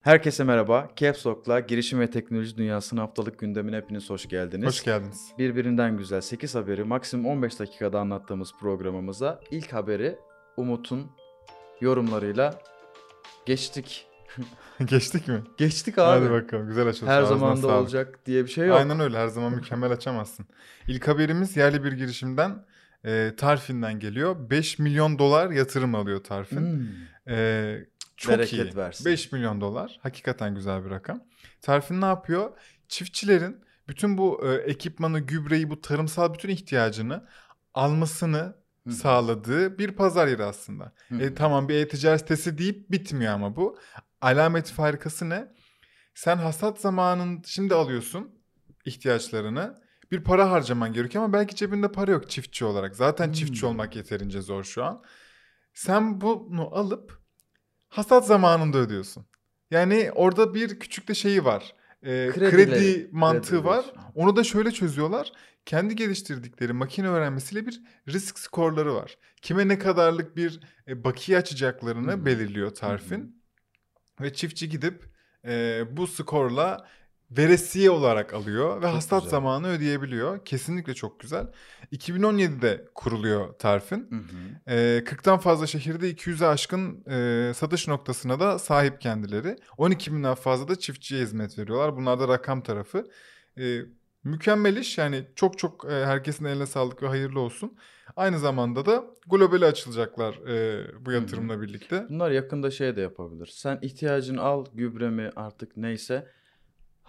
Herkese merhaba. Caps Lock'la girişim ve teknoloji dünyasının haftalık gündemine hepiniz hoş geldiniz. Hoş geldiniz. Birbirinden güzel 8 haberi maksimum 15 dakikada anlattığımız programımıza ilk haberi Umut'un yorumlarıyla geçtik. Geçtik mi? Geçtik abi. Hadi bakalım güzel açılış. Her zaman da olacak diye bir şey yok. Aynen öyle her zaman mükemmel açamazsın. İlk haberimiz yerli bir girişimden e, Tarfin'den geliyor. 5 milyon dolar yatırım alıyor Tarfin. Hmm. E, çok Bereket iyi. versin. 5 milyon dolar. Hakikaten güzel bir rakam. Tarfin ne yapıyor? Çiftçilerin bütün bu e, ekipmanı, gübreyi, bu tarımsal bütün ihtiyacını almasını Hı. sağladığı bir pazar yeri aslında. Hı. E, tamam bir e-ticaret sitesi deyip bitmiyor ama bu. Alamet farikası ne? Sen hasat zamanın şimdi alıyorsun ihtiyaçlarını. Bir para harcaman gerekiyor ama belki cebinde para yok çiftçi olarak. Zaten Hmm. çiftçi olmak yeterince zor şu an. Sen bunu alıp hasat zamanında ödüyorsun. Yani orada bir küçük de şeyi var. E, Kredileri- kredi mantığı kredi var. Onu da şöyle çözüyorlar. Kendi geliştirdikleri makine öğrenmesiyle bir risk skorları var. Kime ne kadarlık bir e, bakiye açacaklarını hı. belirliyor Tarfin. Ve çiftçi gidip e, bu skorla veresiye olarak alıyor ve Çok hasat güzel. zamanı ödeyebiliyor. Kesinlikle çok güzel. 2017'de kuruluyor Tarfin. Hı hı. E, 40'tan fazla şehirde 200'e aşkın e, satış noktasına da sahip kendileri. 12 binden fazla da çiftçiye hizmet veriyorlar. Bunlar da rakam tarafı. E, mükemmel iş yani çok çok e, herkesin eline sağlık ve hayırlı olsun. Aynı zamanda da globale açılacaklar e, bu yatırımla birlikte. Bunlar yakında şey de yapabilir. Sen ihtiyacını al, gübre mi artık neyse.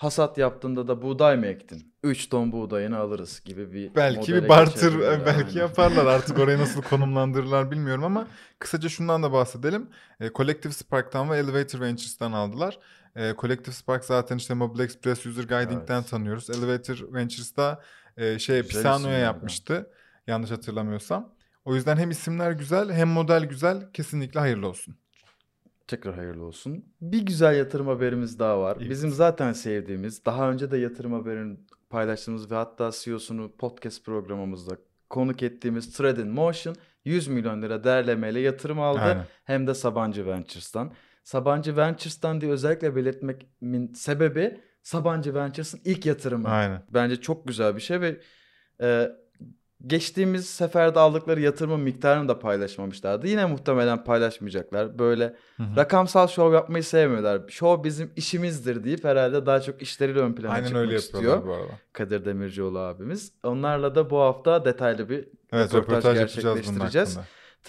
Hasat yaptığında da buğday mı ektin? 3 ton buğdayını alırız gibi bir Belki bir barter e, belki Aynen. yaparlar artık orayı nasıl konumlandırırlar bilmiyorum ama kısaca şundan da bahsedelim. E, Collective Spark'tan ve Elevator Ventures'tan aldılar. E, Collective Spark zaten işte Mobile Express User Guiding'den Evet. tanıyoruz. Elevator Ventures'da e, şey Güzel Pisano'ya yapmıştı. Yanlış hatırlamıyorsam. O yüzden hem isimler güzel hem model güzel. Kesinlikle hayırlı olsun. Tekrar hayırlı olsun. Bir güzel yatırım haberimiz daha var. Evet. Bizim zaten sevdiğimiz, daha önce de yatırım haberini paylaştığımız ve hatta CEO'sunu podcast programımızda konuk ettiğimiz Trade in Motion 100 milyon lira değerlemeyle yatırım aldı. Aynen. Hem de Sabancı Ventures'tan. Sabancı Ventures'tan diye özellikle belirtmemin sebebi Sabancı Ventures'ın ilk yatırımı. Aynen. Bence çok güzel bir şey ve e, geçtiğimiz seferde aldıkları yatırımın miktarını da paylaşmamışlardı. Yine muhtemelen paylaşmayacaklar. Böyle Hı hı. rakamsal şov yapmayı sevmiyorlar. Şov bizim işimizdir deyip herhalde daha çok işleriyle ön plana Aynen çıkmak öyle istiyor. bu arada. Kadir Demircioğlu abimiz. Onlarla da bu hafta detaylı bir Evet röportaj röportaj gerçekleştireceğiz.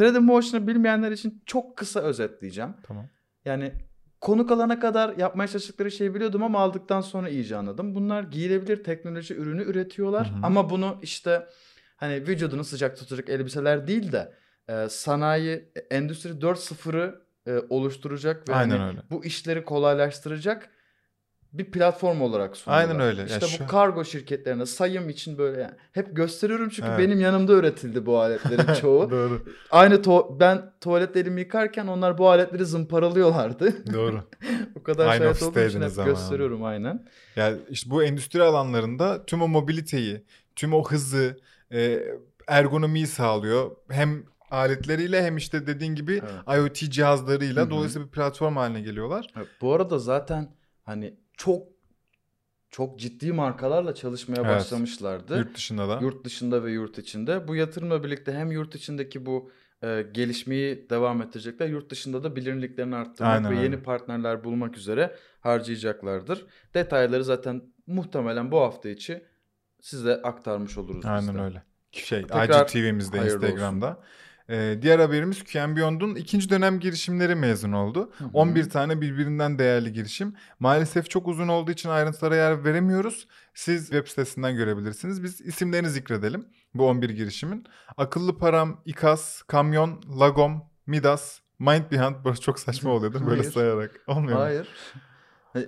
in Motion'ı bilmeyenler için çok kısa özetleyeceğim. Tamam. Yani konuk alana kadar yapmaya çalıştıkları şeyi biliyordum ama aldıktan sonra iyice anladım. Bunlar giyilebilir teknoloji ürünü üretiyorlar Hı hı. ama bunu işte hani vücudunu sıcak tutacak elbiseler değil de e, sanayi endüstri 4.0'ı e, oluşturacak ve Aynen hani öyle. bu işleri kolaylaştıracak bir platform olarak sunuyorlar. Aynen öyle. Ya İşte şu- bu kargo şirketlerine sayım için böyle yani hep gösteriyorum çünkü Evet. benim yanımda üretildi bu aletlerin çoğu. Doğru. Aynı to- ben tuvaletlerimi yıkarken onlar bu aletleri zımparalıyorlardı. Doğru. o kadar Aynı şahit olduğum için hep ama. gösteriyorum aynen. Yani işte bu endüstri alanlarında tüm o mobiliteyi, tüm o hızı, e, ergonomiyi sağlıyor. Hem aletleriyle hem işte dediğin gibi Evet. IoT cihazlarıyla Hı hı. dolayısıyla bir platform haline geliyorlar. Evet, Bu arada zaten hani çok çok ciddi markalarla çalışmaya Evet. başlamışlardı. Yurt dışında da. Yurt dışında ve yurt içinde. Bu yatırımla birlikte hem yurt içindeki bu e, gelişmeyi devam ettirecekler. Yurt dışında da bilinirliklerini arttırmak Aynen ve öyle. yeni partnerler bulmak üzere harcayacaklardır. Detayları zaten muhtemelen bu hafta içi size aktarmış oluruz Aynen de. öyle. Şey, Tekrar IGTV'mizde, Instagram'da. Ee, diğer haberimiz QM Beyond'un ikinci dönem girişimleri mezun oldu. Hı hı. 11 tane birbirinden değerli girişim. Maalesef çok uzun olduğu için ayrıntılara yer veremiyoruz. Siz web sitesinden görebilirsiniz. Biz isimlerini zikredelim bu 11 girişimin. Akıllı Param, İKAS, Kamyon, Lagom, Midas, Mind Behind. Burası çok saçma oluyor değil mi? Böyle Hayır. sayarak. Olmuyor mu? Hayır. Hani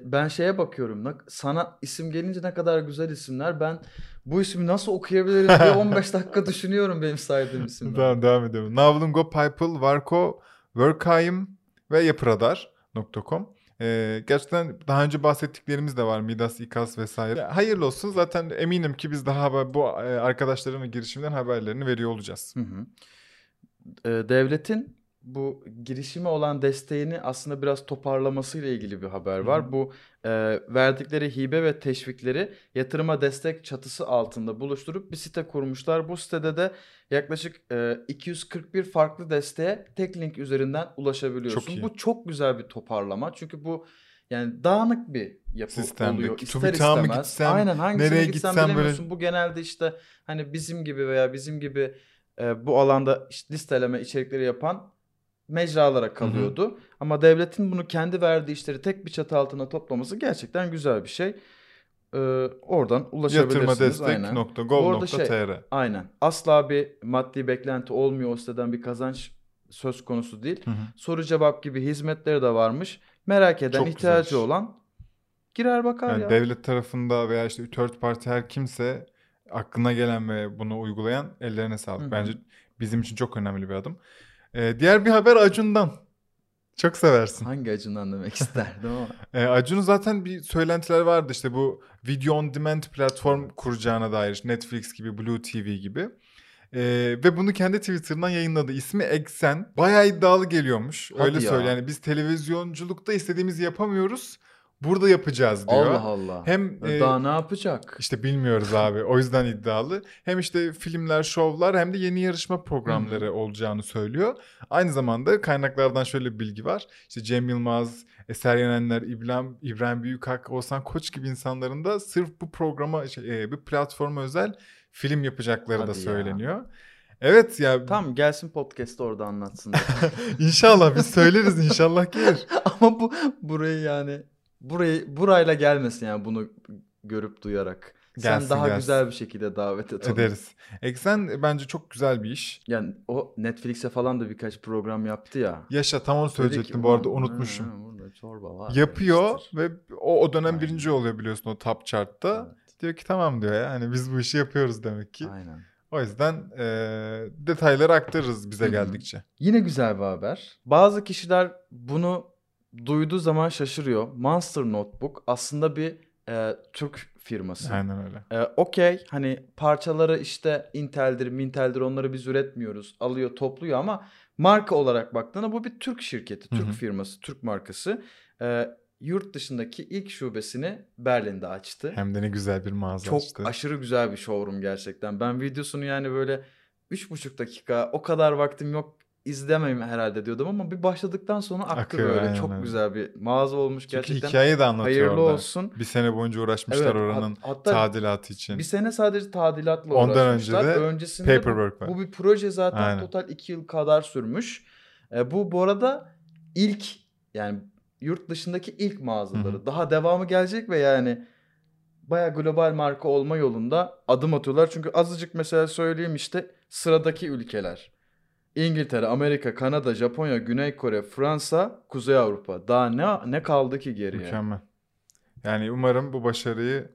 Ben şeye bakıyorum. ne- Sana isim gelince ne kadar güzel isimler. Ben bu ismi nasıl okuyabilirim diye 15 dakika düşünüyorum benim saydığım isimler. Tamam devam edelim. Navlungo, Paypal, Varko, Workheim ve yapıradar.com. Ee, gerçekten daha önce bahsettiklerimiz de var. Midas, İKAS vesaire. Ya, hayırlı olsun. Zaten eminim ki biz daha haber, bu e, arkadaşların ve girişimlerin haberlerini veriyor olacağız. Hı hı. Ee, devletin bu girişime olan desteğini aslında biraz toparlamasıyla ilgili bir haber var. Hı hı. Bu e, verdikleri hibe ve teşvikleri yatırıma destek çatısı altında buluşturup bir site kurmuşlar. Bu sitede de yaklaşık e, 241 farklı desteğe tek link üzerinden ulaşabiliyorsun. Çok iyi. Bu çok güzel bir toparlama. Çünkü bu yani dağınık bir yapı Sistemde. oluyor. İster mı istemez. gitsem, Aynen hangisine nereye gitsem böyle- bilemiyorsun. Bu genelde işte hani bizim gibi veya bizim gibi e, bu alanda işte listeleme içerikleri yapan mecralara kalıyordu. Ama devletin bunu kendi verdiği işleri tek bir çatı altına toplaması gerçekten güzel bir şey. Ee, oradan ulaşabilirsiniz. Arada şey- Yatırmadestek.gov.tr Aynen. Asla bir maddi beklenti olmuyor o siteden bir kazanç söz konusu değil. Hı hı. Soru cevap gibi hizmetleri de varmış. Merak eden, Çok ihtiyacı güzelmiş. olan girer bakar Yani ya. devlet tarafında veya işte third party her kimse aklına gelen ve bunu uygulayan ellerine sağlık. Hı hı. Bence bizim için çok önemli bir adım. Ee, diğer bir haber Acun'dan. Çok seversin. Hangi acından demek isterdim ama. Ee, Acun'un zaten bir söylentiler vardı işte bu video on demand platform kuracağına dair Netflix gibi Blue TV gibi. Ee, ve bunu kendi Twitter'dan yayınladı. İsmi Exen. Bayağı iddialı geliyormuş. Hadi Öyle ya. söyle yani biz televizyonculukta istediğimizi yapamıyoruz. Burada yapacağız diyor. Allah Allah. Hem e, Daha ne yapacak? işte bilmiyoruz abi. O yüzden iddialı. Hem işte filmler, şovlar hem de yeni yarışma programları olacağını söylüyor. Aynı zamanda kaynaklardan şöyle bir bilgi var. İşte Cem Yılmaz, Eser Yenenler, İbrahim, İbrahim Büyükak, Oğuzhan Koç gibi insanların da sırf bu programa, şey, e, bu platforma özel film yapacakları Hadi da ya. söyleniyor. Evet ya Tamam gelsin podcast'te orada anlatsın. inşallah biz söyleriz inşallah gelir. Ama bu burayı yani burayı burayla gelmesin yani bunu görüp duyarak. Gelsin, Sen daha gelsin. güzel bir şekilde davet et onu. Ederiz. Eksen bence çok güzel bir iş. Yani o Netflix'e falan da birkaç program yaptı ya. Yaşa tam onu söyleyecektim bu arada "Ulan, unutmuşum. ha, Burada çorba var. Yapıyor demiştir. ve o, o dönem Aynen. birinci oluyor biliyorsun o top chart'ta. Evet, Diyor ki tamam diyor ya hani biz bu işi yapıyoruz demek ki. Aynen. O yüzden e, detayları aktarırız bize Hı hı. geldikçe. Yine güzel bir haber. Bazı kişiler bunu duyduğu zaman şaşırıyor. Monster Notebook aslında bir e, Türk firması. Aynen öyle. Ee, Okey hani parçaları işte Intel'dir, Mintel'dir onları biz üretmiyoruz. Alıyor, topluyor ama marka olarak baktığında bu bir Türk şirketi, Türk hı. firması, Türk markası. Ee, yurt dışındaki ilk şubesini Berlin'de açtı. Hem de ne güzel bir mağaza Çok açtı. aşırı güzel bir showroom gerçekten. Ben videosunu yani böyle üç buçuk dakika o kadar vaktim yok izlemeyim herhalde diyordum ama bir başladıktan sonra aktı Akıyor, böyle. aynen Çok güzel bir mağaza olmuş Çünkü gerçekten. hikayeyi de anlatıyor Hayırlı orada. olsun. Bir sene boyunca uğraşmışlar Evet, oranın hat- hatta tadilatı için. bir sene sadece tadilatla Ondan uğraşmışlar. önce de Öncesinde Paperwork var. bu bir proje zaten Aynen. total 2 yıl kadar sürmüş. E, bu bu arada ilk yani yurt dışındaki ilk mağazaları. Hı hı. Daha devamı gelecek ve yani baya global marka olma yolunda adım atıyorlar. Çünkü azıcık mesela söyleyeyim işte sıradaki ülkeler. İngiltere, Amerika, Kanada, Japonya, Güney Kore, Fransa, Kuzey Avrupa. Daha ne ne kaldı ki geriye? Mükemmel. Yani umarım bu başarıyı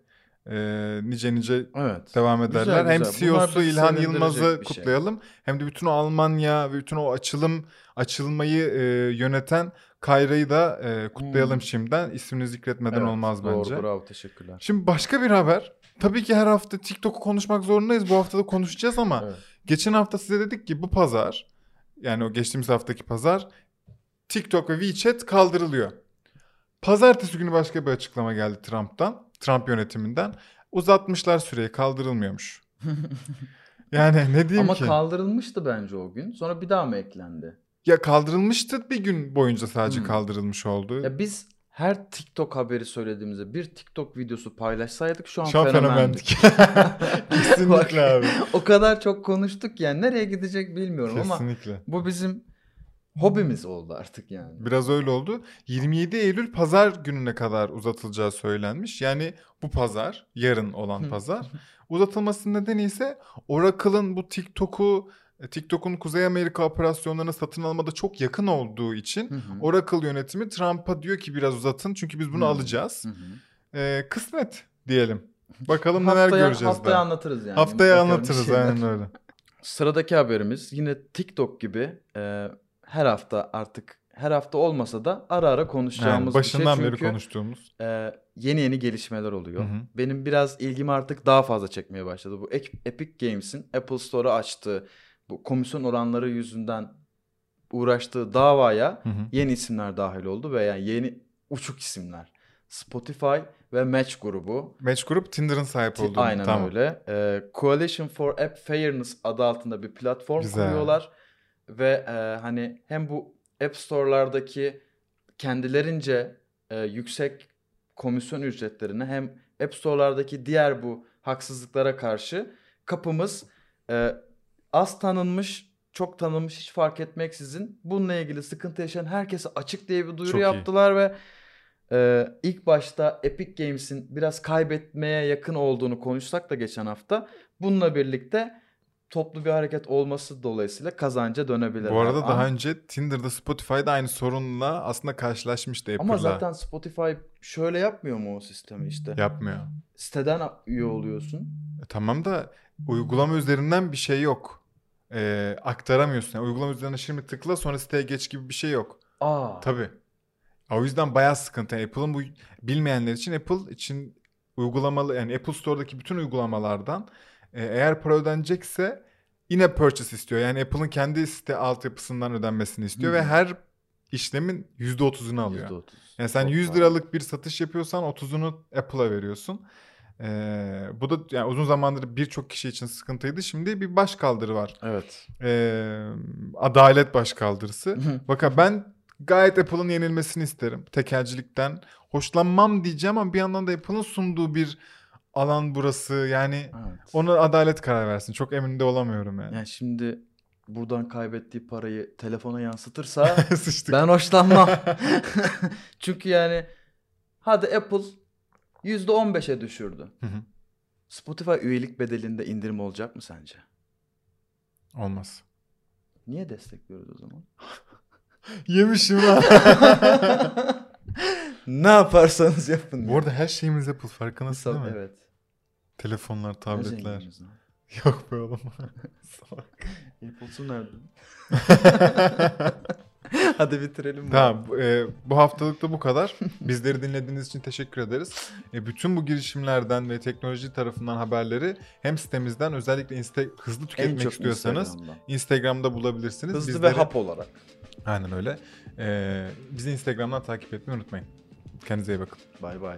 e, nice nice Evet. devam Güzel, ederler. hem güzel. Bunlar CEO'su İlhan Yılmaz'ı şey. kutlayalım. Hem de bütün Almanya ve bütün o açılım açılmayı e, yöneten Kayra'yı da e, kutlayalım Hmm. şimdiden. İsmini zikretmeden Evet, olmaz doğru, bence. Bravo, teşekkürler. Şimdi başka bir haber. Tabii ki her hafta TikTok'u konuşmak zorundayız. Bu hafta da konuşacağız ama Evet. geçen hafta size dedik ki bu pazar yani o geçtiğimiz haftaki pazar TikTok ve WeChat kaldırılıyor. Pazartesi günü başka bir açıklama geldi Trump'tan. Trump yönetiminden. Uzatmışlar süreyi kaldırılmıyormuş. Yani ne diyeyim Ama ki? kaldırılmıştı bence o gün. Sonra bir daha mı eklendi? ya kaldırılmıştı bir gün boyunca sadece Hmm. kaldırılmış oldu. Ya biz her TikTok haberi söylediğimizde bir TikTok videosu paylaşsaydık şu an, Şu an fenomendik. fenomendik. Kesinlikle abi. o kadar çok konuştuk yani nereye gidecek bilmiyorum ama Kesinlikle. bu bizim hobimiz oldu artık yani. Biraz öyle oldu. 27 Eylül pazar gününe kadar uzatılacağı söylenmiş. Yani bu pazar, yarın olan pazar. Uzatılmasının nedeni ise Oracle'ın bu TikTok'u TikTok'un Kuzey Amerika operasyonlarını satın almada çok yakın olduğu için Hı hı. Oracle yönetimi Trump'a diyor ki biraz uzatın çünkü biz bunu Hı. alacağız. Hı hı. Ee, kısmet diyelim. Bakalım neler Haftaya, göreceğiz haftaya daha. anlatırız yani. Haftaya Bakalım anlatırız aynen öyle. Sıradaki haberimiz yine TikTok gibi e, her hafta artık her hafta olmasa da ara ara konuşacağımız Yani başından bir şey. beri Çünkü konuştuğumuz. e, yeni yeni gelişmeler oluyor. Hı hı. Benim biraz ilgimi artık daha fazla çekmeye başladı. Bu Ep- Epic Games'in Apple Store'a açtığı bu komisyon oranları yüzünden uğraştığı davaya Hı hı. yeni isimler dahil oldu ve yani yeni uçuk isimler. Spotify ve Match grubu. Match Group Tinder'ın sahip olduğu. Aynen tamam. öyle. Ee, Coalition for App Fairness adı altında bir platform Güzel. kuruyorlar. Ve e, hani hem bu App Store'lardaki kendilerince e, yüksek komisyon ücretlerini hem App Store'lardaki diğer bu haksızlıklara karşı kapımız e, az tanınmış, çok tanınmış hiç fark etmeksizin bununla ilgili sıkıntı yaşayan herkese açık diye bir duyuru Çok iyi. yaptılar ve e, ilk başta Epic Games'in biraz kaybetmeye yakın olduğunu konuşsak da geçen hafta bununla birlikte toplu bir hareket olması dolayısıyla kazanca dönebilir. Bu arada daha önce Tinder'da Spotify'da aynı sorunla aslında karşılaşmıştı Apple'la. ama zaten Spotify şöyle yapmıyor mu o sistemi işte? Yapmıyor. Siteden üye oluyorsun. E, tamam da uygulama üzerinden bir şey yok. E, aktaramıyorsun. Yani uygulama üzerine şimdi tıkla sonra siteye geç gibi bir şey yok. Aa. Tabii. O yüzden bayağı sıkıntı. Yani Apple'ın bu bilmeyenler için Apple için uygulamalı yani Apple Store'daki bütün uygulamalardan e, eğer para ödenecekse yine purchase istiyor. Yani Apple'ın kendi site altyapısından ödenmesini istiyor Hı. ve her işlemin %30'unu alıyor. %30. Yani sen Çok 100 var. liralık bir satış yapıyorsan 30'unu Apple'a veriyorsun. Ee, bu da yani uzun zamandır birçok kişi için sıkıntıydı. Şimdi bir baş kaldırı var. Evet. Ee, adalet baş kaldırısı. Bakın ben gayet Apple'ın yenilmesini isterim. Tekelcilikten hoşlanmam diyeceğim ama bir yandan da Apple'ın sunduğu bir alan burası. Yani evet. ona adalet karar versin. Çok emin de olamıyorum yani. Yani şimdi buradan kaybettiği parayı telefona yansıtırsa ben hoşlanmam. Çünkü yani hadi Apple %15'e düşürdü. Hı hı. Spotify üyelik bedelinde indirim olacak mı sence? Olmaz. Niye destekliyoruz o zaman? Yemişim lan. ne yaparsanız yapın. Bu arada her şeyimiz Apple farkındasın değil mi? evet. Telefonlar, tabletler. Yok be oğlum. Apple'su nerede? Hadi bitirelim. bu. tamam e, bu haftalık da bu kadar. Bizleri dinlediğiniz için teşekkür ederiz. E, bütün bu girişimlerden ve teknoloji tarafından haberleri hem sitemizden özellikle insta hızlı tüketmek istiyorsanız Instagram'dan. Instagram'da bulabilirsiniz. Hızlı Bizleri- ve hap olarak. Aynen öyle. E, bizi Instagram'dan takip etmeyi unutmayın. Kendinize iyi bakın. Bay bay.